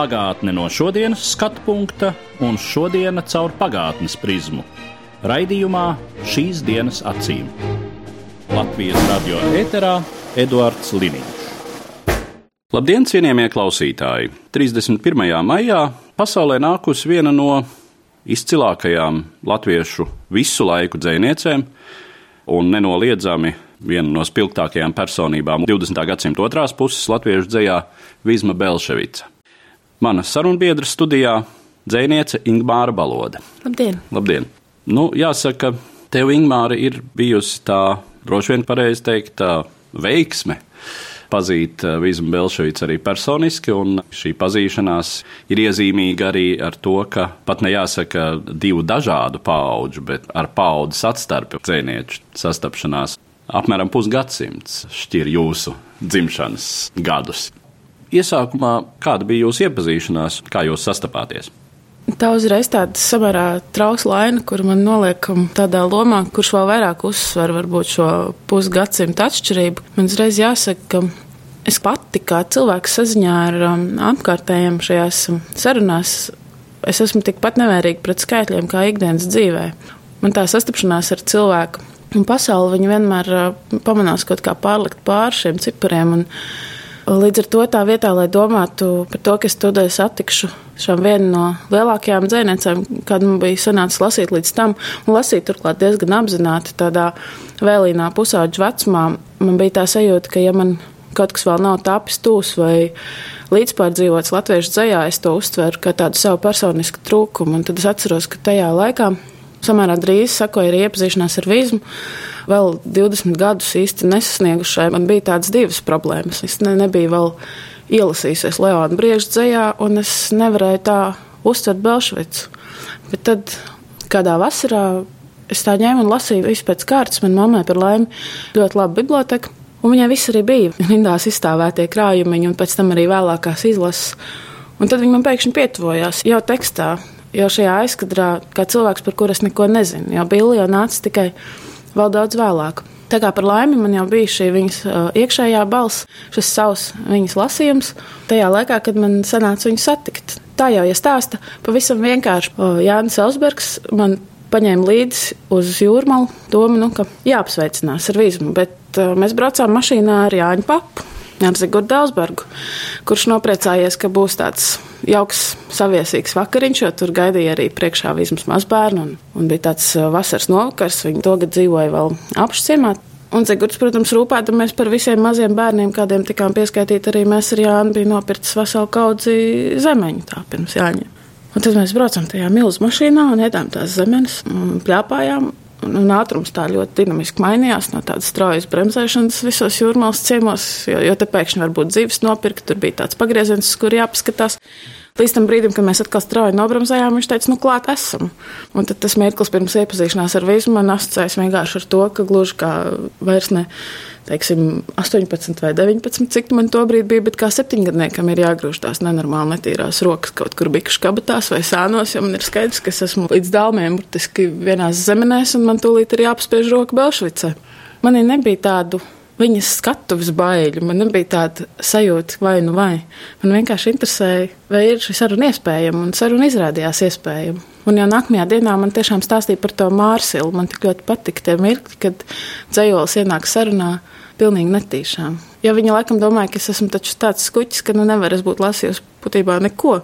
Pagātne no šodienas skatu punkta un šodienas caur pagātnes prizmu. Raidījumā šīs dienas acīm. Latvijas radio eterā Eduards Liniņš. Labdien, cienījamie klausītāji! 31. maijā pasaulē nākusi viena no izcilākajām latviešu visu laiku dzēniecēm un nenoliedzami viena no spilgtākajām personībām 20. gadsimta otrās puses latviešu dzējā Vizma Belševica. Mana sarunbiedra studijā - dzēniece Ingmāra Balode. Labdien! Labdien! Nu, jāsaka, tev, Ingmāra, ir bijusi tā, droši vien pareizi teikt, veiksme pazīt eh, Vizmu Belševicu arī personiski, un šī pazīšanās ir iezīmīga arī ar to, ka pat ne jāsaka divu dažādu pauģu, bet ar paudzes atstarpi dzēnieču sastapšanās. Apmēram pusgadsimts šķir jūsu dzimšanas gadus. Iesākumā kāda bija jūsu iepazīšanās, kā jūs sastapāties? Tā uzreiz tāda samērā trausla aina, kur man noliekam tādā lomā, kurš vēl vairāk uzsver varbūt šo pusgadsimtu atšķirību. Man uzreiz jāsaka, ka es pati kā cilvēks saziņā ar um, apkārtējiem šajās um, sarunās, es esmu tikpat nevērīga pret skaitļiem kā ikdienas dzīvē. Man tā sastapšanās ar cilvēku un pasauli, viņa vienmēr uh, pamanās kaut kā pārlikt pāri šiem cipariem. Un, Līdz ar to tā vietā, lai domātu par to, ka es tūdaļ satikšu šo vienu no lielākajām dzēniecēm, kādu man bija sanācis lasīt līdz tam, un lasīt turklāt diezgan apzināti tādā vēlīnā pusauģu vecumā, man bija tā sajūta, ka ja man kaut kas vēl nav tapis tūs vai līdzpārdzīvots latviešu dzējā, es to uztveru kā tādu savu personisku trūkumu, un tad es atceros, ka tajā laikā samērā drīz sakoja arī iepazīšanās ar vizmu. Vēl 20 gadus īsti nesasniegušai, man bija tādas divas problēmas. Es ne, nebiju vēl ielasījusies Leona Brieža dzējā, un es nevarēju tā uztvert Belšvicu. Bet tad kādā vasarā es tā ņēmu un lasīju visu pēc kārtas. Man mammai par laimi ļoti laba biblioteka. Un viņai viss arī bija. Rindās izstāvētie krājumiņi, un pēc tam arī vēlākās izlases. Un tad viņi man pēkšņi pietuvojās jau tekstā, jau šajā aizkadrā, kā cilvēks, par kuru es neko nezinu. Jo Billy jau nāca tikai vēl daudz vēlāk. Tā kā par laimi man jau bija šī viņas iekšējā balss, šis savs viņas lasījums, tajā laikā, kad man sanāca viņu satikt. Tā jau ir stāsta pavisam vienkārši. Jānis Elsbergs man paņēma līdzi uz jūrmalu domu, nu, ka jāapsveicinās ar vīzumu, bet uh, mēs braucām mašīnā ar Jāņu papu. Zigordu Dārzbergu, kurš nopriecājies, ka būs tāds jauks, saviesīgs vakariņš, jo tur gaidīja arī priekšā vismaz mazbērnu. Un, un bija tāds vasaras novakars, viņi to gadu dzīvoja vēl apšciemā. Un Zigords, protams, rūpēdamies par visiem maziem bērniem, kādiem tikām pieskaitīti arī mēs ar Jānu, bija nopircis veselu kaudzi zemeņu tā pirms Jāņa. Un tad mēs braucam tajā milzu mašīnā un ēdām tās zemenes un pļāpājām. Un ātrums tā ļoti dinamiski mainījās no tādas straujas bremzēšanas visos jūrmālas ciemos, jo, jo te pēkšņi var būt dzīves nopirkt, tur bija tāds pagrieziens, kur jāpaskatās. Līdz tam brīdim, kad mēs atkal strauji nobremzējām, viņš teica, nu, klāt esam. Un tad tas mirklis pirms iepazīšanās ar vīzu man asociējas vienkārši ar to, ka gluži kā vairs ne, teiksim, 18 vai 19, cik man to brīdi bija, bet kā septiņgadniekam ir jāgrūž tās nenormāli netīrās rokas kaut kur bikšu kabatās vai sānos, jo man ir skaidrs, ka es esmu līdz dalmiem burtiski vienās zemenēs un man tūlīt ir jāapspiež roka Belšvicē. Manī nebija tādu viņas skatuves baiļu. Man nebija tāda sajūta, vai nu vai. Man vienkārši interesēja, vai ir šī saruna iespējama, un saruna izrādījās iespējama. Un jau nākamajā dienā man tiešām stāstīja par to Mārsilu. Man tik ļoti patika tie mirkļi, kad dzējolis ienāk sarunā pilnīgi netīšām. Jo viņa laikam domāja, ka es esmu tāds skuķis, ka nu nevar es būt lasījusi būtībā neko,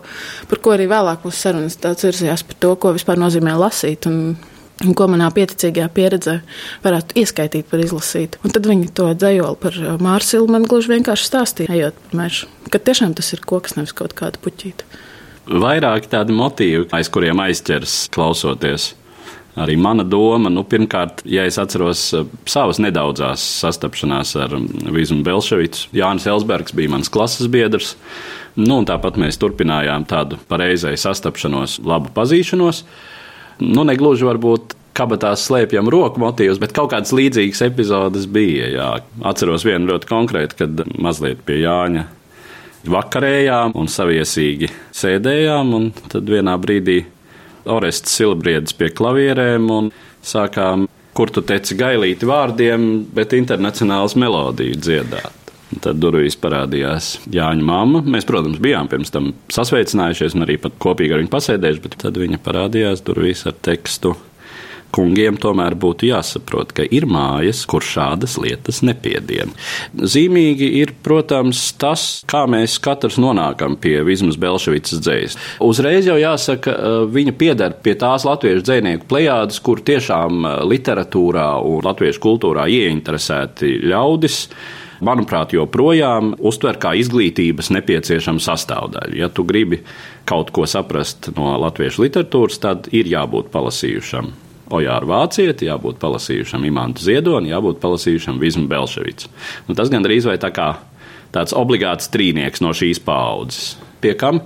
par ko arī vēlāk mūsu sarunas daudz virzījās par to, ko vispār nozīmē lasīt. Un un ko manā pieticīgajā pieredzē varētu ieskaitīt par izlasītu. Un tad viņi to dzējoli par uh, Mārcilu man gluži vienkārši stāstīja, ejot pa mežu, ka tiešām tas ir koks, nevis kaut kāda puķīta. Vairāk tādi motīvi, aiz kuriem aizķers klausoties. Arī mana doma, nu, pirmkārt, ja es atceros uh, savas nedaudzās sastapšanās ar um, Vīzu Belševicu, Jānis Elsbergs bija mans klases biedrs. Nu, tāpat mēs turpinājām tādu pareizai sastapšanos, labu pazīšanos. Nu, negluži varbūt kabatās slēpjam roku motīvus, bet kaut kādas līdzīgas epizodes bija. Jā. Atceros vienu ļoti konkrētu, kad mazliet pie Jāņa vakarējām un saviesīgi sēdējām, un tad vienā brīdī Orests Silbriedis pie klavierēm un sākām, kur tu teci gailīti vārdiem, bet internacionāls melodiju dziedāt. Tad durvīs parādījās Jāņa mamma. Mēs, protams, bijām pirms tam sasveicinājušies un arī kopīgi ar viņu pasēdējuši, bet tad viņa parādījās durvīs ar tekstu kungiem tomēr būtu jāsaprot, ka ir mājas, kur šādas lietas nepiedien. Zīmīgi ir, protams, tas, kā mēs katrs nonākam pie Vismas Belševicas dzējas. Uzreiz jau jāsaka, viņa pieder pie tās latviešu dzēnieku plejādes, kur tiešām literatūrā un latviešu kultūrā ieinteresēti ļaudis manuprāt, joprojām uztver kā izglītības nepieciešamu sastāvdaļu. Ja tu gribi kaut ko saprast no latviešu literatūras, tad ir jābūt palasījušam Ojāru Vācieti, jābūt palasījušam Imantu Ziedoni, jābūt palasījušam Vizmu Belševicu. Nu, tas gandrīz vai tā kā tāds obligāts trīnieks no šīs paudzes. Pie kam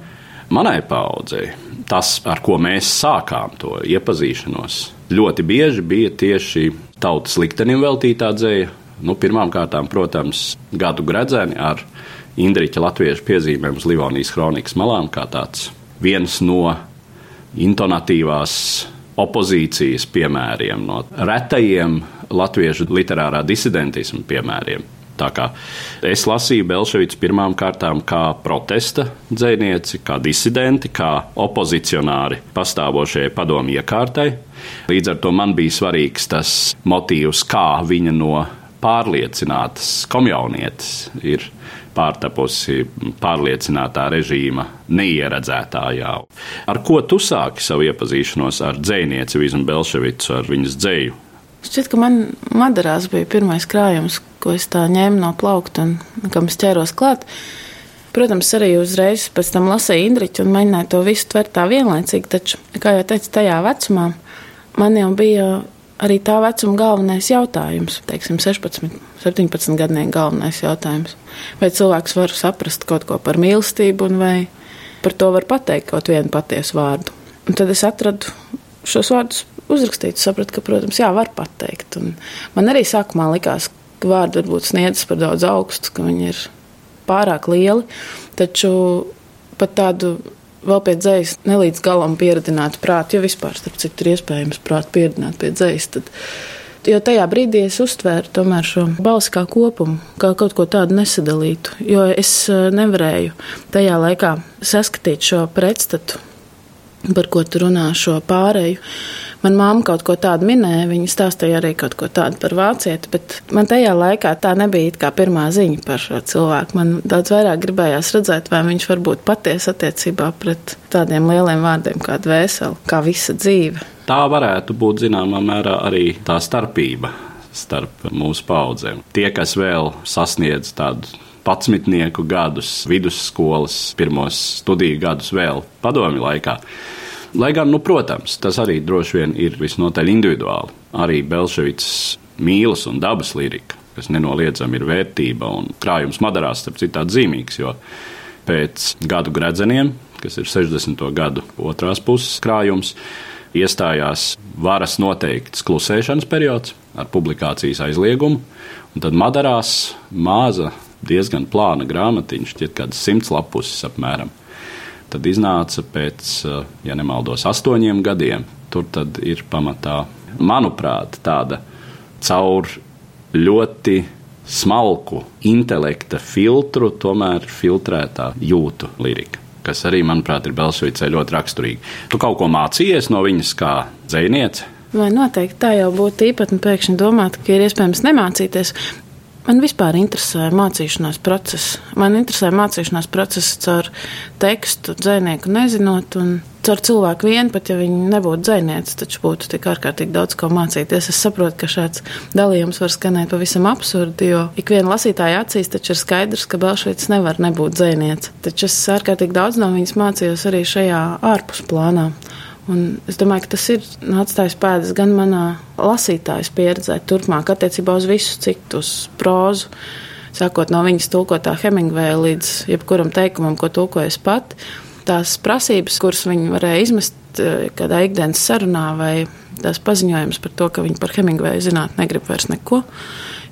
manai paudzei tas, ar ko mēs sākām to iepazīšanos, ļoti bieži bija tieši tautas liktenim veltītā dzēja. Nu, Pirmkārt, protams, gadu gredzeni ar Indriča latviešu piezīmēm uz Livonijas kronikas malām, kā tāds viens no intonatīvās opozīcijas piemēriem, no retajiem latviešu literārā disidentismu piemēriem. Es lasīju Belševicu pirmām kārtām kā protesta dzēnieci, kā disidenti, kā opozicionāri pastāvošajai padomu iekārtai. Līdz ar to man bija svarīgs tas motīvs, kā viņa no pārliecinātas komjaunietes ir pārtapusi pārliecinātā režīma neieredzētājā. Ar ko tu sāki savu iepazīšanos ar dzēnieci Vizmu Belševicu, ar viņas dzēju? Šķiet, ka man Madarās bija pirmais krājums, ko es tā ņēmu no plaukta un kam es ķēros klāt. Protams, arī uzreiz pēc tam lasīju Indriču un mēģināju to visu tvert tā vienlaicīgi, taču, kā jau teicu, tajā vecumā man jau bija arī tā vecuma galvenais jautājums, teiksim, 16, 17 gadnieku galvenais jautājums. Vai cilvēks var saprast kaut ko par mīlestību, un vai par to var pateikt kaut vienu patiesu vārdu. Un tad es atradu šos vārdus uzrakstītus, sapratu, ka, protams, jā, var pateikt. Un man arī sākumā likās, ka vārdi varbūt sniedzas par daudz augstu, ka viņi ir pārāk lieli, taču pat tādu vēl pie dzējas nelīdz galam pieredzināt prātu, jo vispār, starp citu, ir iespējams prātu pieredzināt pie dzējas. Tad, jo tajā brīdī es uztvēru tomēr šo balsi kā kopumu, kā kaut ko tādu nesadalītu, jo es eh, nevarēju tajā laikā saskatīt šo pretstatu, par ko tu runā, šo pārēju. Man māma kaut ko tādu minēja, viņa stāstīja arī kaut ko tādu par vācieti, bet man tajā laikā tā nebija kā pirmā ziņa par šo cilvēku. Man daudz vairāk gribējās redzēt, vai viņš var būt patiesa attiecībā pret tādiem lieliem vārdiem kā dvēseli, kā visa dzīve. Tā varētu būt zināmā mērā arī tā starpība starp mūsu paudzēm. Tie, kas vēl sasniedz tādu patsmitnieku gadus, vidusskolas pirmos studiju gadus vēl padomi laikā, Lai gan, nu, protams, tas arī droši vien ir visnotaļ individuāli. Arī Belševits mīlas un dabas lirika, kas nenoliedzami ir vērtība un krājums Madarās, starp citu, zīmīgs, jo pēc gadu gredzeniem, kas ir 60. gadu otrās puses krājums, iestājās varas noteikts klusēšanas periods ar publikācijas aizliegumu, un tad Madarās maza, diezgan plāna grāmatiņa, šķiet, kādas simts lapuses apmēram tad iznāca pēc, eh, ja nemaldos, astoņiem gadiem. Tur tad ir pamatā, manuprāt, tāda caur ļoti smalku intelekta filtru, tomēr filtrētā jūtu lirika. Kas arī, manuprāt, ir Belšvicē ļoti raksturīgi. Tu kaut ko mācījies no viņas kā dzēniece? Vai noteikti tā jau būtu īpatni pēkšņi domāt, ka ir iespējams nemācīties. Man vispār interesē mācīšanās process. Man interesē mācīšanās process caur tekstu, dzinieku nezinot, un caur cilvēku vienu, pat ja viņi nebūtu dzinieci, taču būtu tik ārkārtīgi daudz ko mācīties. Es saprotu, ka šāds dalījums var skanēt pavisam absurdi, jo ikviena lasītāja acīs taču ir skaidrs, ka Belšvīts nevar nebūt dzinieci. Taču es ārkārtīgi daudz no viņas mācījos arī šajā ārpusplānā. Un es domāju, ka tas ir atstājis pēdas gan manā lasītājas pieredzē, turpmāk attiecībā uz visu citu, uz prózu. Sākot no viņas tulkotā Hemingvēja līdz jebkuram teikumam, ko tulkojas pat, tās prasības, kuras viņi varēja izmest eh, kādā ikdienas sarunā vai tās paziņojumus par to, ka viņi par Hemingveju zināt negrib vairs neko.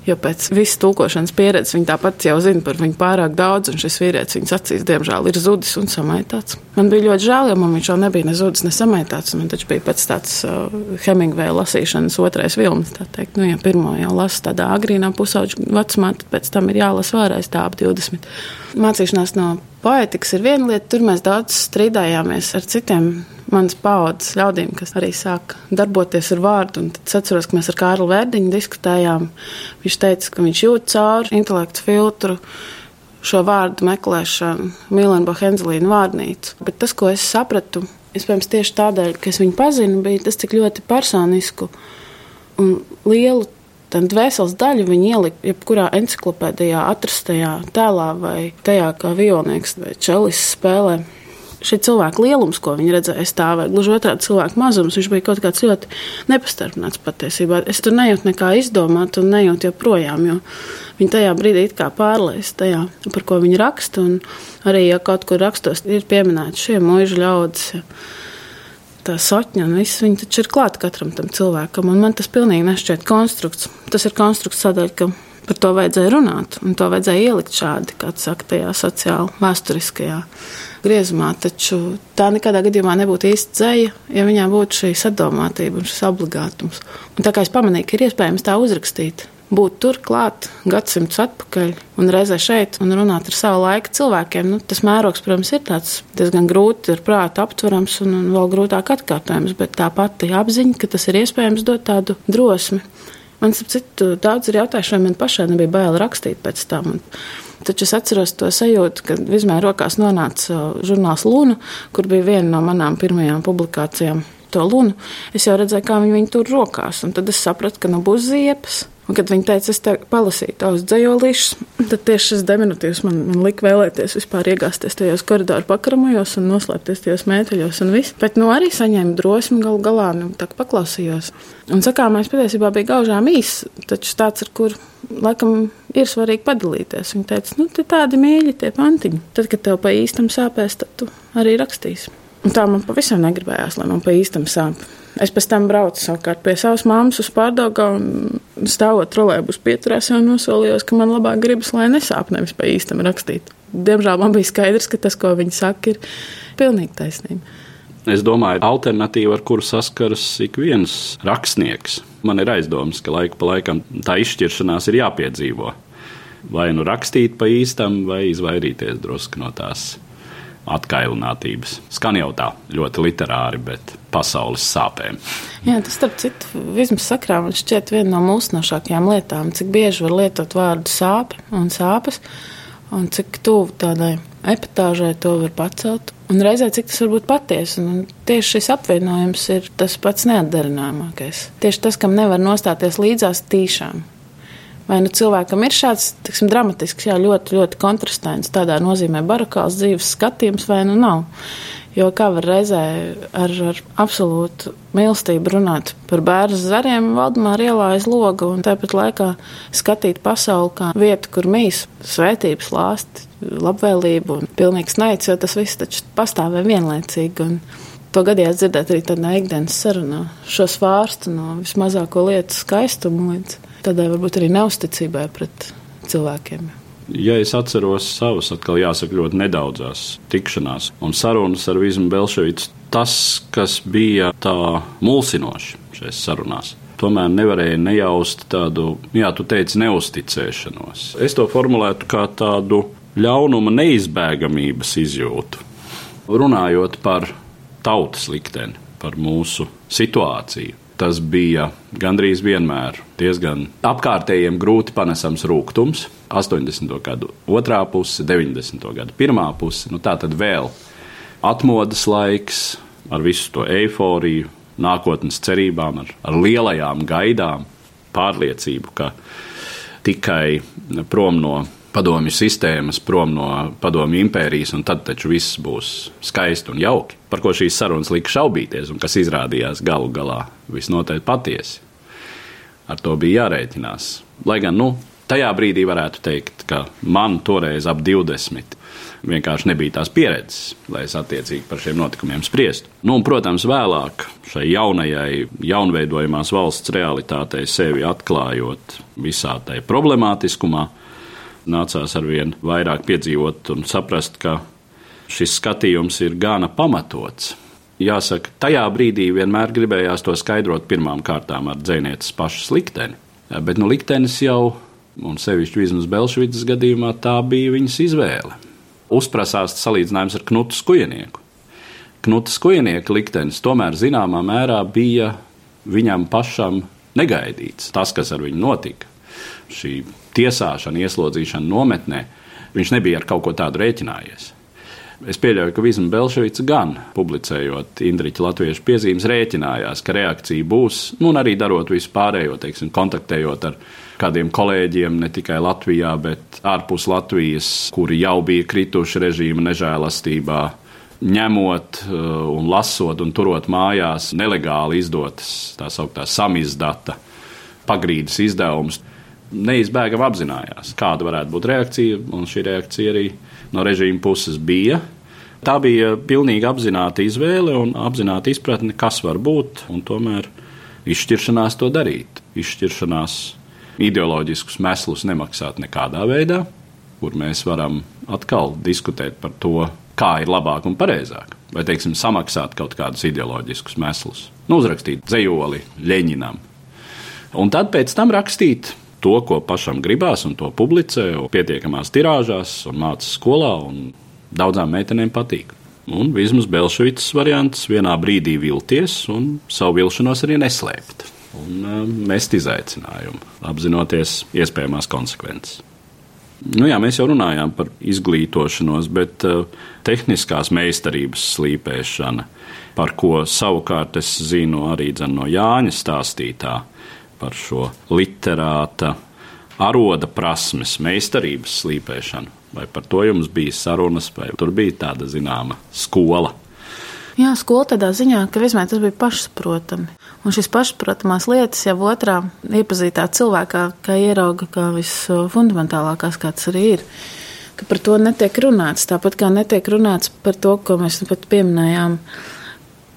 Jo pēc visas tulkošanas pieredzes viņi tāpat jau zina par viņu pārāk daudz, un šis vīrietis viņas acīs, diemžēl, ir zudis un samaitāts. Man bija ļoti žēl, jo man viņš jau nebija ne zudis, ne samaitāts. Man taču bija pēc tāds uh, Hemingveja lasīšanas otrais vilnis. Tā teikt, nu, ja pirmo jau lasu tādā agrīnā pusauģa vecumā, tad pēc tam ir jālasa vēlreiz tā ap 20. Mācīšanās no poetikas ir viena lieta, tur mēs daudz strīdājāmies ar citiem manas paudzes ļaudīm, kas arī sāk darboties ar vārdu. Un tad es atceros, ka mēs ar Kārlu Vērdiņu diskutējām. Viņš teica, ka viņš jūt cauri intelektu filtru šo vārdu meklēšanu, Milēna Bohenzelīna vārnīcu. Bet tas, ko es sapratu, iespējams, tieši tādēļ, ka es viņu pazinu, bija tas, cik ļoti personisku un lielu Tad dvēseles daļu viņi ielika jebkurā encyklopēdijā atrastajā tēlā vai tajā, kā violnieks vai čelis spēlē. Šī cilvēka lielums, ko viņi redzēja stāvē, gluži otrādi cilvēka mazums, viņš bija kaut kāds ļoti nepastarpināts patiesībā. Es tur nejūtu nekā izdomāt un nejūtu joprojām, jo viņi tajā brīdī it kā pārlēs tajā, par ko viņi raksta. Un arī, ja kaut kur rakstos, ir pieminēti šie mūža ļaudis. Ja tā sakņa un viss, viņi taču ir klāti katram tam cilvēkam. Man tas pilnīgi nešķiet konstrukts. Tas ir konstrukts tādēļ, ka par to vajadzēja runāt, un to vajadzēja ielikt šādi, kā saka, tajā sociāli vēsturiskajā griezumā. Taču tā nekādā gadījumā nebūtu īsta dzēja, ja viņā būtu šī sadomātība un šis obligātums. Un tā kā es pamanīju, ka ir iespējams tā uzrakstīt, būt tur klāt gadsimtus atpakaļ un reizē šeit un runāt ar savu laiku cilvēkiem. Nu, tas mērogs, protams, ir tāds diezgan grūti ar prātu aptverams un, un vēl grūtāk atkārtojams, bet tā pati apziņa, ka tas ir iespējams dot tādu drosmi. Man, ap citu, daudz ir jautājuši, vai man pašai nebija bail rakstīt pēc tam. Un, Taču es atceros to sajūtu, kad vismaz rokās nonāca žurnāls Luna, kur bija viena no manām pirmajām publikācijām. To lunu es jau redzēju, kā viņi viņu tur rokās, un tad es sapratu, ka nu būs ziepes. Un, kad viņi teica, es te palasīju tavus dzējolīšus, tad tieši šis deminutīvs man, man lika vēlēties vispār iegāzties tajos koridoru pakaramajos un noslēpties tajos mēteļos un viss. Bet, nu, arī saņēmu drosmi galu galā, nu, tā paklausījos. Un sakāmais patiesībā bija gaužām īs, taču tāds, ar kur laikam ir svarīgi padalīties. Viņa teica, nu, tie tādi mīļi, tie pantiņi. Tad, kad tev pa īstam sāpēs, tad tu arī rakstīsi. Un tā man pavisam negribējās, lai man pa īstam sāp. Es pēc tam braucu savukārt pie savas mammas uz pārdaugā un stāvot trolēbus pieturēs jau nosolījos, ka man labāk gribas, lai nesāp nevis pa īstam rakstīt. Diemžēl man bija skaidrs, ka tas, ko viņi saka, ir pilnīgi taisnība. Es domāju, alternatīva, ar kuru saskaras ik viens rakstnieks. Man ir aizdoms, ka laiku pa laikam tā izšķiršanās ir jāpiedzīvo. Vai nu rakstīt pa īstam, vai izvairīties drusku no tās atkailinātības. Skan jau tā ļoti literāri, bet pasaules sāpēm. Jā, tas, starp citu, vismaz sakrā man šķiet viena no mūsinošākajām lietām, cik bieži var lietot vārdu sāpe un sāpes, un cik tuvu tādai epitāžai to var pacelt. Un reizē cik tas var būt patiesi. Un tieši šis apvienojums ir tas pats neatdarināmākais. Tieši tas, kam nevar nostāties līdzās tīšām. Vai nu cilvēkam ir šāds tiksim, dramatisks, jā, ļoti, ļoti kontrastants, tādā nozīmē barakāls dzīves skatījums, vai nu nav. Jo kā var reizē ar, ar absolūtu mīlestību runāt par bērnu zariem, Valdemāra ielā aiz loga, un tāpat laikā skatīt pasauli kā vietu, kur mīs svētības lāsti, labvēlību un pilnīgs naids, jo tas viss taču pastāvē vienlaicīgi. Un to gadījās dzirdēt arī tādā ikdienas sarunā, šo svārstu no vismazāko lietu skaistumu līdz tādai varbūt arī neusticībai pret cilvēkiem. Ja es atceros savus, atkal jāsaka, ļoti nedaudzās tikšanās un sarunas ar Vizmu Belševicu, tas, kas bija tā mulsinoši šajās sarunās, tomēr nevarēja nejaust tādu, jā, tu teici, neusticēšanos. Es to formulētu kā tādu ļaunuma neizbēgamības izjūtu. Runājot par tautas likteni, par mūsu situāciju, tas bija gandrīz vienmēr diezgan apkārtējiem grūti panesams rūkums. 80. gadu otrā puse, 90. gadu pirmā puse, nu tā tad vēl atmodas laiks ar visu to eifóriju, nākotnes cerībām, ar, ar lielajām gaidām, pārliecību, ka tikai prom no padomju sistēmas, prom no padomju impērijas, un tad taču viss būs skaisti un jauki. Par ko šīs sarunas lika šaubīties, un kas izrādījās galu galā visnotaļ patiesi. Ar to bija jārēķinās. Lai gan, nu, Tajā brīdī varētu teikt, ka man toreiz ap 20 vienkārši nebija tās pieredzes, lai es attiecīgi par šiem notikumiem spriestu. Nu, un, protams, vēlāk šai jaunajai, jaunveidojumās valsts realitātei sevi atklājot visā tajā problemātiskumā, nācās arvien vairāk piedzīvot un saprast, ka šis skatījums ir gana pamatots. Jāsaka, tajā brīdī vienmēr gribējās to skaidrot pirmām kārtām ar dzinieces pašas likteni. Bet nu, liktenis jau, un sevišķi Vīsmas Belšvicas gadījumā, tā bija viņas izvēle uzprasās salīdzinājums ar Knutu Skujenieku. Knuta Skujenieka liktenis tomēr zināmā mērā bija viņam pašam negaidīts. Tas, kas ar viņu notika, šī tiesāšana, ieslodzīšana nometnē, viņš nebija ar kaut ko tādu rēķinājies. Es pieļauju, ka Vizma Belševica gan publicējot Indriča latviešu piezīmes, rēķinājās, ka reakcija būs, nu, arī darot visu pārējo, teiksim, kontaktējot ar kādiem kolēģiem ne tikai Latvijā, bet ārpus Latvijas, kuri jau bija krituši režīma nežēlastībā, ņemot uh, un lasot un turot mājās nelegāli izdotas tā sauktā samizdata pagrīdes izdevumus. Neizbēgami apzinājās, kāda varētu būt reakcija, un šī reakcija arī no režīma puses bija. Tā bija pilnīgi apzināta izvēle un apzināta izpratne, kas var būt, un tomēr izšķiršanās to darīt. Izšķiršanās ideoloģiskus meslus nemaksāt nekādā veidā, kur mēs varam atkal diskutēt par to, kā ir labāk un pareizāk. Vai, teiksim, samaksāt kaut kādus ideoloģiskus meslus, nu, uzrakstīt dzējoli Leņķinam. Un tad pēc tam rakstīt to, ko pašam gribās, un to publicē pietiekamās tirāžās, un māca skolā, un daudzām meitenēm patīk. Un Vizmas Belševicas variants vienā brīdī vilties un savu vilšanos arī neslēpt un uh, mest izaicinājumu, apzinoties iespējamās konsekvences. Nu jā, mēs jau runājām par izglītošanos, bet uh, tehniskās meistarības slīpēšana, par ko savukārt es zinu arī no Jāņa stāstītā par šo literāta aroda prasmes, meistarības slīpēšanu. Vai par to jums bija sarunas, vai tur bija tāda zināma skola? Jā, skola tādā ziņā, ka vismaz tas bija pašsaprotami. Un šīs pašsaprotamās lietas jau otrā iepazītā cilvēkā, kā ierauga, kā visfundamentālākās, kāds arī ir. Ka par to netiek runāts. Tāpat kā netiek runāts par to, ko mēs pat pieminējām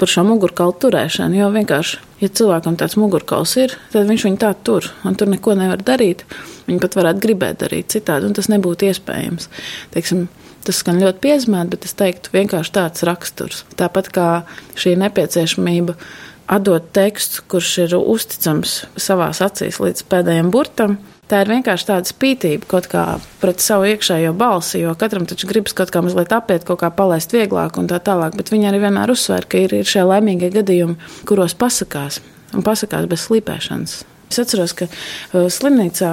par šo mugurkaulu turēšanu. Jo vienkārši, ja cilvēkam tāds mugurkauls ir, tad viņš viņu tā tur, un tur neko nevar darīt. Viņi pat varētu gribēt darīt citādi, un tas nebūtu iespējams. Teiksim, Tas skan ļoti piezemēti, bet es teiktu, vienkārši tāds raksturs. Tāpat kā šī nepieciešamība atdot tekstu, kurš ir uzticams savā acīs līdz pēdējiem burtam. Tā ir vienkārši tāda spītība kaut kā pret savu iekšējo balsi, jo katram taču gribas kaut kā mazliet apiet, kaut kā palaist vieglāk un tā tālāk. Bet viņi arī vienmēr uzsver, ka ir, ir šie laimīgie gadījumi, kuros pasakās un pasakās bez slīpēšanas. Es atceros, ka uh, slimnīcā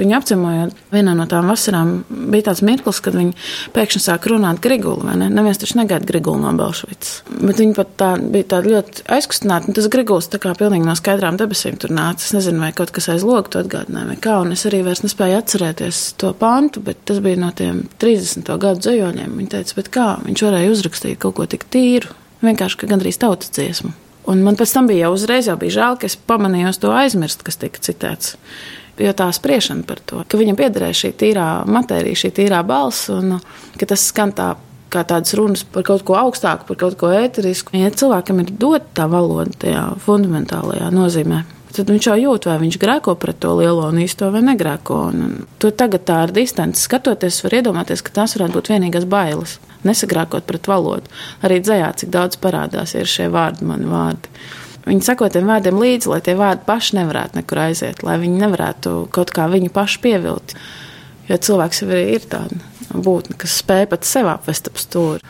viņa apciemojot vienā no tām vasarām, bija tāds mirklis, kad viņi pēkšņi sāk runāt Grigulu. Ne? Neviens taču negaida Grigulu no Belšvicas. Bet viņi pat tā, bija tādi ļoti aizkustināti. Tas Griguls tā kā pilnīgi no skaidrām debesīm tur nāca. Es nezinu, vai kaut kas aiz logu to atgādināja vai kā. Un es arī vairs nespēju atcerēties to pantu, bet tas bija no tiem 30. gadu dzējoņiem. Viņa teica, bet kā viņš varēja uzrakstīt kaut ko tik tīru, vienkārši gandrīz tautas dziesmu. Un man pēc tam bija jau uzreiz jau bija žēl, ka es pamanīju to aizmirst, kas tika citēts. Jo tā spriešana par to, ka viņam piederēja šī tīrā matērija, šī tīrā balss, un ka tas skan tā kā tādas runas par kaut ko augstāku, par kaut ko ēterisku. Ja cilvēkam ir dota tā valoda tajā fundamentālajā nozīmē, tad viņš jau jūt, vai viņš grēko pret to lielo un īsto vai negrēko. Un to tagad tā ar distanci skatoties, var iedomāties, ka tās varētu būt vienīgās bailes nesagrākot pret valodu. Arī dzējā, cik daudz parādās ir šie vārdi, mani vārdi. Viņi sako tiem vārdiem līdzi, lai tie vārdi paši nevarētu nekur aiziet, lai viņi nevarētu kaut kā viņu pašu pievilkt. Jo cilvēks jau ir tāda būtne, kas spēj pat sev apvest ap stūri.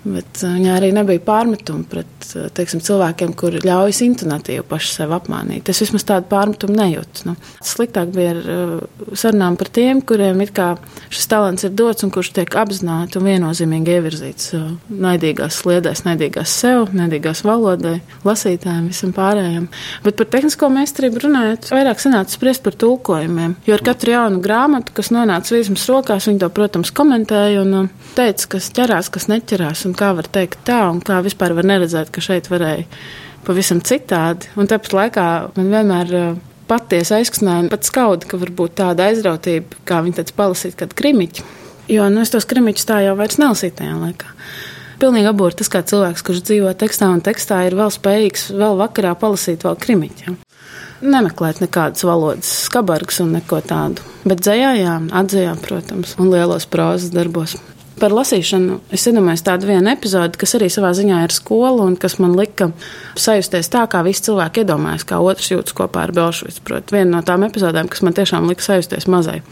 Bet uh, viņā arī nebija pārmetumu pret uh, teiksim, cilvēkiem, kuri ļaujas intonatīvi paši sev apmānīt. Es vismaz tādu pārmetumu nejūtu. Nu. Sliktāk bija ar uh, sarunām par tiem, kuriem šis talants ir dots un kurš tiek apzināti un viennozīmīgi ievirzīts naidīgās sliedēs, naidīgās sev, naidīgās valodai, lasītājiem, visam pārējiem. Bet par tehnisko meistarību runājot, vairāk sanāca spriest par tulkojumiem. Jo ar katru jaunu grāmatu, kas nonāca vīzmas rokās, viņi to, protams, komentēja un teica, kas ķerās, kas neķerās un kā var teikt tā, un kā vispār var neredzēt, ka šeit varēja pavisam citādi. Un tāpat laikā man vienmēr patiesi aizkustināja, pat skauda, ka varbūt tāda aizrautība, kā viņi teica, palasīt kādu krimiķu. Jo nu, es tos krimiķus tā jau vairs nelasīju tajā laikā. Pilnīgi aburti tas, kā cilvēks, kurš dzīvo tekstā un tekstā, ir vēl spējīgs vēl vakarā palasīt vēl krimiķu. Nemeklēt nekādas valodas, skabargas un neko tādu. Bet dzējā, jā, atzījā, protams, un lielos prozas darbos. Par lasīšanu es iedomājos tādu vienu epizodi, kas arī savā ziņā ir skola un kas man lika sajusties tā, kā visi cilvēki iedomājas, kā otrs jūtas kopā ar Belšvicu. Protams, viena no tām epizodēm, kas man tiešām lika sajusties mazai.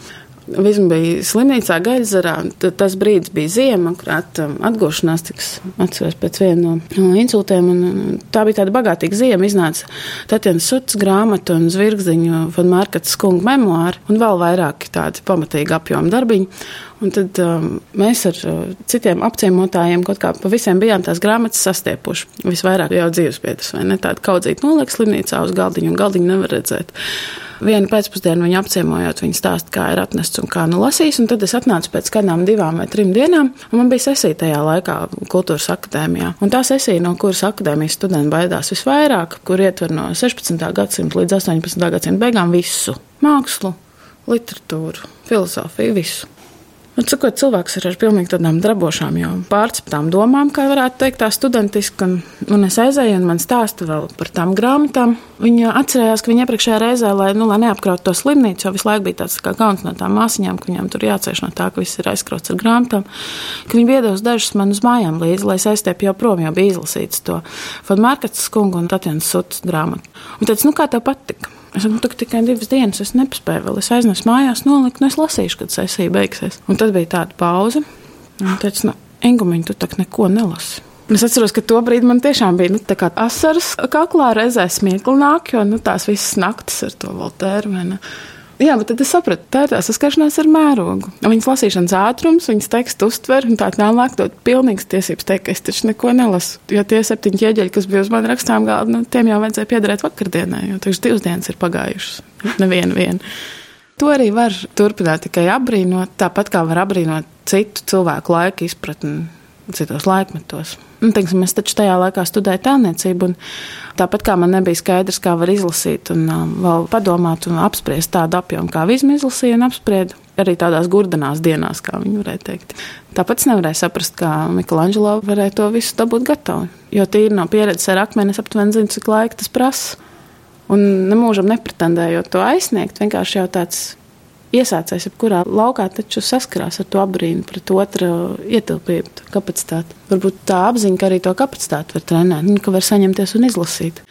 Visma bija slimnīcā, Gaļzarā. Tas brīdis bija ziema, kurāt um, atgūšanās tiks atceros pēc viena no insultiem. Un tā bija tāda bagātīga ziema. Iznāca Tatjana Suts grāmata un zvirgziņu von Markats skunga memoāri un vēl vairāki tādi pamatīgi apjomi darbiņi. Un tad um, mēs ar uh, citiem apciemotājiem kaut kā pa visiem bijām tās grāmatas sastiepuši. Visvairāk jau dzīvespiedras, vai ne? Tāda kaudzīt noliek slimnīcā uz galdiņu, un galdiņu nevar redzēt. Vienu pēcpusdienu viņu apciemojot, viņa stāsta, kā ir atnests un kā nu lasīs. Tad es atnācu pēc kādām divām vai trim dienām, un man bija sesija tajā laikā Kultūras akadēmijā. Un tā sesija, no kuras akadēmijas studenti baidās visvairāk, kur ietver no 16. gadsimta līdz 18. gadsimta beigām visu - mākslu, literatūru, filozofiju, visu. Un, sakot, cilvēks ir ar pilnīgi tādām drabošām, jau pārceptām domām, kā varētu teikt, tā studentiski. Un, un es aizēju, un man stāsta vēl par tām grāmatām. Viņa atcerējās, ka viņa iepriekšējā reizē, lai, nu, lai neapkrautu to slimnīcu, jo visu laiku bija tāds kā kauns no tām māsīņām, ka viņām tur jācieš no tā, ka viss ir aizkrauts ar grāmatām. Ka viņi iedos dažus man uz mājām līdzi, lai es aizstiepu jau prom, jo bija izlasīts to Fadmārkats skungu un Tatjana Suts grāmatu. Un teica, nu kā tev patika? Es saku, nu, tikai divas dienas, es nespēju vēl. Es aiznesu mājās, noliku, un es lasīšu, kad sesija beigsies. Un tad bija tāda pauze. Un teica, nu, Engumiņ, tu tak neko nelasi. Es atceros, ka to brīdi man tiešām bija nu, asaras kaklā, reizē smiekli nāk, jo nu, tās visas naktis ar to vēl tērmeni. Jā, bet tad es sapratu, tā ir tā saskaršanās ar mērogu. Viņas lasīšanas ātrums, viņas tekstu uztver un tā tālāk dod pilnīgas tiesības teikt, ka es taču neko nelasu. Jo tie septiņi ķieģeļi, kas bija uz manas rakstām galda, nu, tiem jau vajadzēja piederēt vakardienai, jo taču divas dienas ir pagājušas. Neviena viena. To arī var turpināt tikai apbrīnot, tāpat kā var apbrīnot citu cilvēku laika izpratni citos laikmetos. Un, teiksim, es taču tajā laikā studēju tēlniecību, un tāpat kā man nebija skaidrs, kā var izlasīt un um, vēl padomāt un apspriest tādu apjomu, kā Vizma izlasīja un apsprieda. Arī tādās gurdanās dienās, kā viņi varēja teikt. Tāpēc es nevarēju saprast, kā Miklāņģelo varēja to visu dabūt gatavu. Jo tīri no pieredzes ar akmeni es aptuveni zinu, cik laika tas prasa. Un nemūžam nepretendējot to aizsniegt, vienkārši jau tāds iesācējs jebkurā laukā taču saskarās ar to apbrīnu pret otru ietilpību, kapacitāti. Varbūt tā apziņa, ka arī to kapacitāti var trenēt, un ka var saņemties un izlasīt.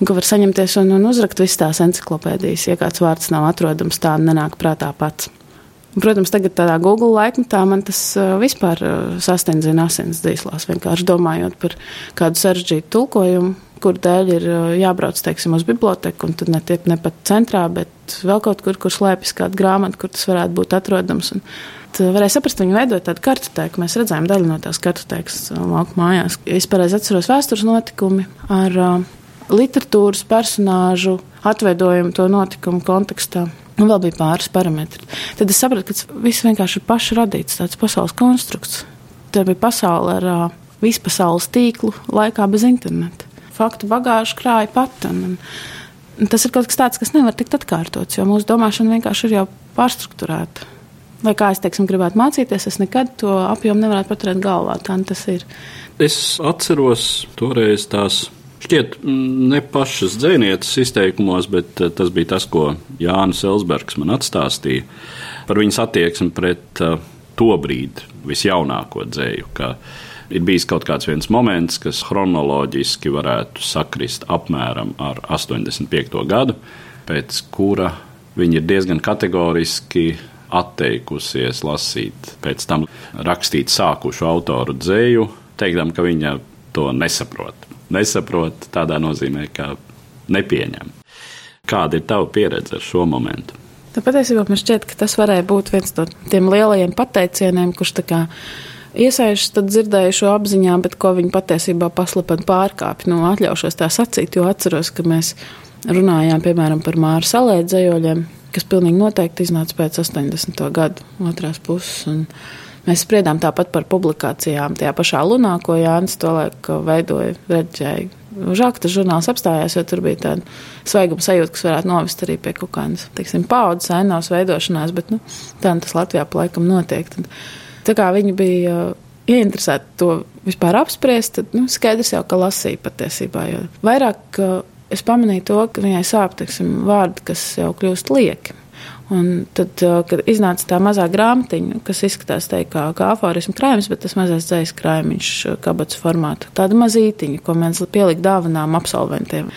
Un ka var saņemties un, un uzrakt visas tās encyklopēdijas, ja kāds vārds nav atrodams, tā nenāk prātā pats. Un, protams, tagad tādā Google laikmetā man tas vispār sastindzina asins dzīslās, vienkārši domājot par kādu sarežģītu tulkojumu, kur dēļ ir jābrauc, teiksim, uz biblioteku, un tad ne, tie, ne pat centrā, bet vēl kaut kur, kur slēpjas kāda grāmata, kur tas varētu būt atrodams. Un, varēja saprast, viņi veidoja tādu kartotēku. Mēs redzējām daļu no tās kartotēkas lauku mājās. Es pareizi atceros vēstures notikumi ar uh, literatūras personāžu atveidojumu to notikumu kontekstā. Un vēl bija pāris parametri. Tad es sapratu, ka tas viss vienkārši ir paši radīts, tāds pasaules konstrukts. Tā bija pasaule ar uh, vispasaules tīklu laikā bez interneta faktu bagāžu krāja pat. Un, un tas ir kaut kas tāds, kas nevar tikt atkārtots, jo mūsu domāšana vienkārši ir jau pārstruktūrēta. Lai kā es teiksim, gribētu mācīties, es nekad to apjomu nevarētu paturēt galvā. Tā tas ir. Es atceros toreiz tās šķiet ne pašas dzinieces izteikumos, bet eh, tas bija tas, ko Jānis Elsbergs man atstāstīja par viņas attieksmi pret uh, to brīdi visjaunāko dzēju ir bijis kaut kāds moments, kas chronoloģiski varētu sakrist apmēram ar 85. gadu, pēc kura viņi ir diezgan kategoriski atteikusies lasīt pēc tam rakstīt sākušu autoru dzēju, teikdam, ka viņa to nesaprot. Nesaprot tādā nozīmē, ka nepieņem. Kāda ir tava pieredze ar šo momentu? Tā patiesībā man šķiet, ka tas varēja būt viens no tiem lielajiem pateicieniem, kurš tā kā Iesaišas tad dzirdēju šo apziņā, bet ko viņi patiesībā paslepeni pārkāpj. Nu, atļaušos tā sacīt, jo atceros, ka mēs runājām piemēram par Māra salēdzējoļiem, kas pilnīgi noteikti iznāca pēc 80. gadu otrās puses. Mēs spriedām tāpat par publikācijām. Tajā pašā lunā, ko Jānis to laiku veidoja, redzēja tas žurnāls apstājās, jo tur bija tāda svaiguma sajūta, kas varētu novest arī pie kaut kādas, teiksim, paudzes ainovas veidošanās, bet, nu, tā tas Latvijā laikam notiek. Tad, tā kā viņi bija ieinteresēti to vispār apspriest, tad, nu, skaidrs jau, ka lasīja patiesībā, vairāk es pamanīju to, ka viņai sāp, teiksim, vārdi, kas jau kļūst lieki. Un tad, kad iznāca tā mazā grāmatiņa, kas izskatās tā, kā, kā aforismu krājums, bet tas mazais dzējas krājumiņš, kabatas formāta, tāda mazītiņa, ko mēs pielikt dāvanām absolventiem.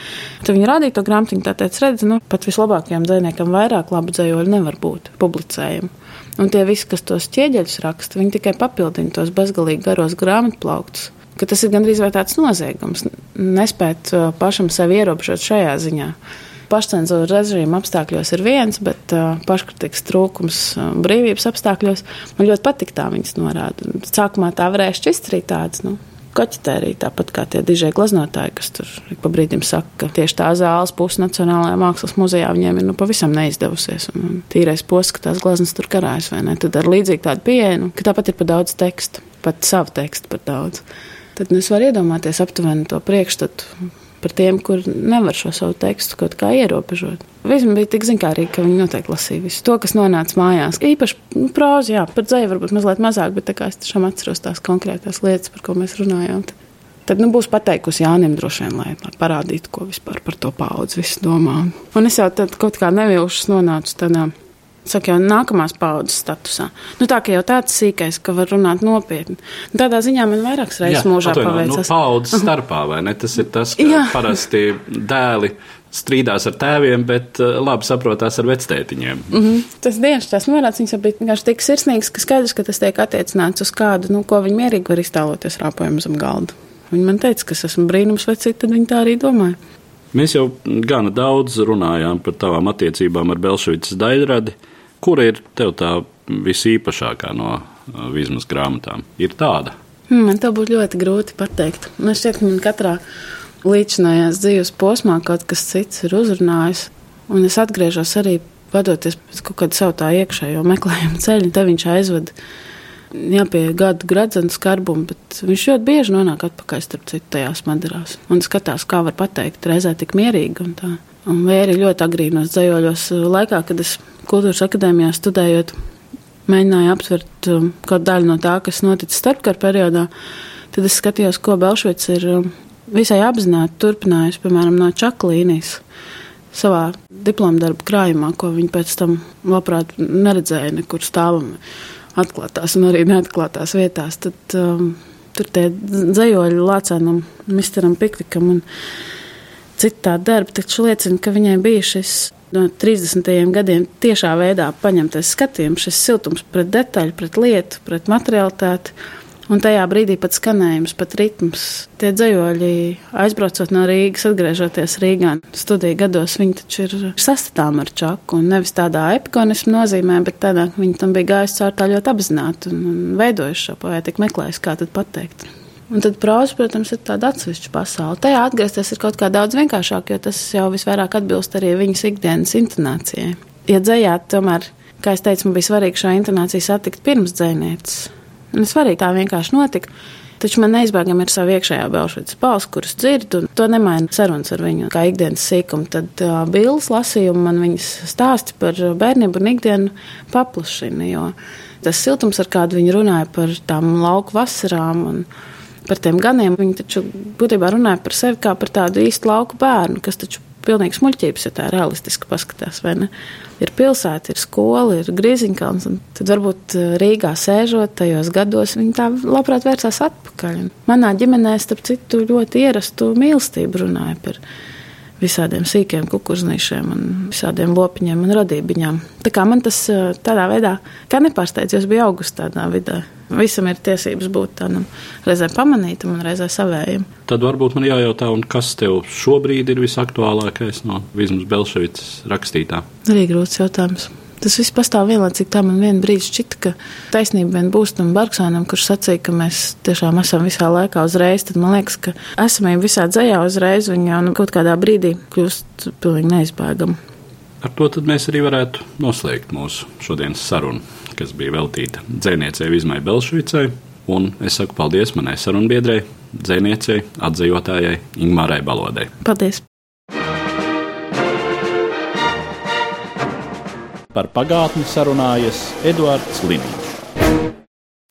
Tad viņi rādīja to grāmatiņu, tā teica, redz, nu, pat vislabākajam dzējniekam vairāk labu dzējoļu nevar būt publicējumu. Un tie visi, kas tos ķieģeļus raksta, viņi tikai papildina tos bezgalīgi garos grāmatplauktus. Ka tas ir gandrīz vai tāds noziegums, nespēt pašam sevi ierobežot šajā ziņā pašcensūra režīma apstākļos ir viens, bet uh, paškritikas trūkums uh, brīvības apstākļos man ļoti patīk tā viņas norāda. Sākumā tā varēja šķist arī tāds. Nu, Koķitērija, tāpat kā tie dižie gleznotāji, kas tur pa brīdim saka, ka tieši tā zāles puse Nacionālajā mākslas muzejā viņiem ir nu, pavisam neizdevusies. Un, un tīrais posms, ka tās gleznas tur karājas, vai ne? Tad ar līdzīgu tādu pieeju, nu, ka tāpat ir par daudz teksta, pat savu tekstu par daudz. Tad nu, es varu iedomāties aptuveni to priekšstatu par tiem, kur nevar šo savu tekstu kaut kā ierobežot. Visam bija tik zinkārīgi, ka viņi noteikti lasīja visu to, kas nonāca mājās. Īpaši nu, prózi, jā, par dzēju varbūt mazliet mazāk, bet es tiešām atceros tās konkrētās lietas, par ko mēs runājām. Tad nu, būs pateikusi Jānim droši vien, lai, lai parādītu, ko vispār par to paudzi domā. Un es jau tad kaut kā nevilšas nonācu tādā Saka, jau nākamās paudzes statusā. Nu, tā jau tāds sīkais, ka var runāt nopietni. Nu, tādā ziņā man vairākas reizes mūžā paveicās. Nu, paudzes starpā, vai ne? Tas ir tas, ka Jā. parasti dēli strīdās ar tēviem, bet uh, labi saprotās ar vectētiņiem. Mm -hmm. Tas dienas tās norādes, viņas bija vienkārši tik sirsnīgas, ka skaidrs, ka tas tiek attiecināts uz kādu, nu, ko viņi mierīgi var iztēloties rāpojumu zem galda. Viņi man teica, ka es esmu brīnums vecīt, tad viņi tā arī domāja. Mēs jau gana daudz runājām par tavām attiecībām ar Belševicas daļradi. Kura ir tev tā visīpašākā no vismas grāmatām? Ir tāda? Hmm, man to būtu ļoti grūti pateikt. Man šķiet, ka man katrā līdzinājās dzīves posmā kaut kas cits ir uzrunājis. Un es atgriežos arī vadoties pēc kaut kāda savu tā iekšējo meklējumu ceļu. Te viņš aizved jā, pie gadu gradzena skarbuma, bet viņš ļoti bieži nonāk atpakaļ starp citu tajās madarās. Un skatās, kā var pateikt, reizē tik mierīgi un tā. Un vai arī ļoti agrīnos dzējoļos laikā, kad es kultūras akadēmijā studējot, mēģināju aptvert um, kādu daļu no tā, kas noticis starpkara periodā, tad es skatījos, ko Belšvits ir um, visai apzināti turpinājis, piemēram, no čaklīnijas savā diploma darba krājumā, ko viņi pēc tam labprāt neredzēja nekur stāvam atklātās un arī neatklātās vietās. Tad um, tur tie dzējoļi lācēnam, misteram Piklikam un citā darba, taču liecina, ka viņai bija šis no 30. gadiem tiešā veidā paņemtais skatījums, šis siltums pret detaļu, pret lietu, pret materialitāti. Un tajā brīdī pat skanējums, pat ritms. Tie dzējoļi, aizbraucot no Rīgas, atgriežoties Rīgā, studiju gados, viņi taču ir sastatāmi ar čaku. Nevis tādā epikonismu nozīmē, bet tādā, ka viņi tam bija gājuši caur tā ļoti apzināti un, veidojuši šo poētiku, meklējuši, kā tad pateikt. Un tad prāza, protams, ir tāda atsevišķa pasaule. Tajā atgriezties ir kaut kā daudz vienkāršāk, jo tas jau visvairāk atbilst arī viņas ikdienas intonācijai. Ja dzējā, tomēr, kā es teicu, man bija svarīgi šo intonāciju satikt pirms dzēnietes. Un svarīgi tā vienkārši notika. Taču man neizbēgami ir sava iekšējā belšvicas balss, kuras dzirdu, un to nemaina sarunas ar viņu, kā ikdienas sīkumu. Tad uh, bildes lasījumi man viņas stāsti par bērnību un ikdienu paplašina, jo tas siltums, ar kādu viņi runāja par tām lauku vasarām un par tiem ganiem. Viņi taču būtībā runāja par sevi kā par tādu īstu lauku bērnu, kas taču pilnīgi smuļķības, ja tā realistiski paskatās. Ir pilsēta, ir skola, ir grīziņkalns. Tad varbūt eh, Rīgā sēžot tajos gados, viņi tā labprāt vērsās atpakaļ. Manā ģimenē, starp citu, ļoti ierastu mīlestību runāja par visādiem sīkiem kukurūznīšiem, visādiem lopiņiem un radībiņām. Tā kā man tas eh, tādā veidā, kā nepārsteidz, jo es biju augustā tādā vidē. Visam ir tiesības būt tādam reizē pamanītam un reizē savējam. Tad varbūt man jājautā, kas tev šobrīd ir visaktuālākais no Vizmas Belševicas rakstītā? Arī grūts jautājums. Tas viss pastāv vienlaicīgi. Tā man vienā brīdī šķita, ka taisnība vien būs tam Barksānam, kurš sacīja, ka mēs tiešām esam visā laikā uzreiz. Tad man liekas, ka esamība visā dzējā uzreiz viņa jau nu, kaut kādā brīdī kļūst pilnīgi neizbēgama. Ar to mēs arī varētu noslēgt mūsu šodienas sarunu kas bija veltīta dzēniecei Vizmai Belšvicai. Un es saku paldies manai sarunbiedrei, dzēniecei, atzējotājai Ingmārai Balodai. Paldies! Par pagātni sarunājas Eduards Līniju.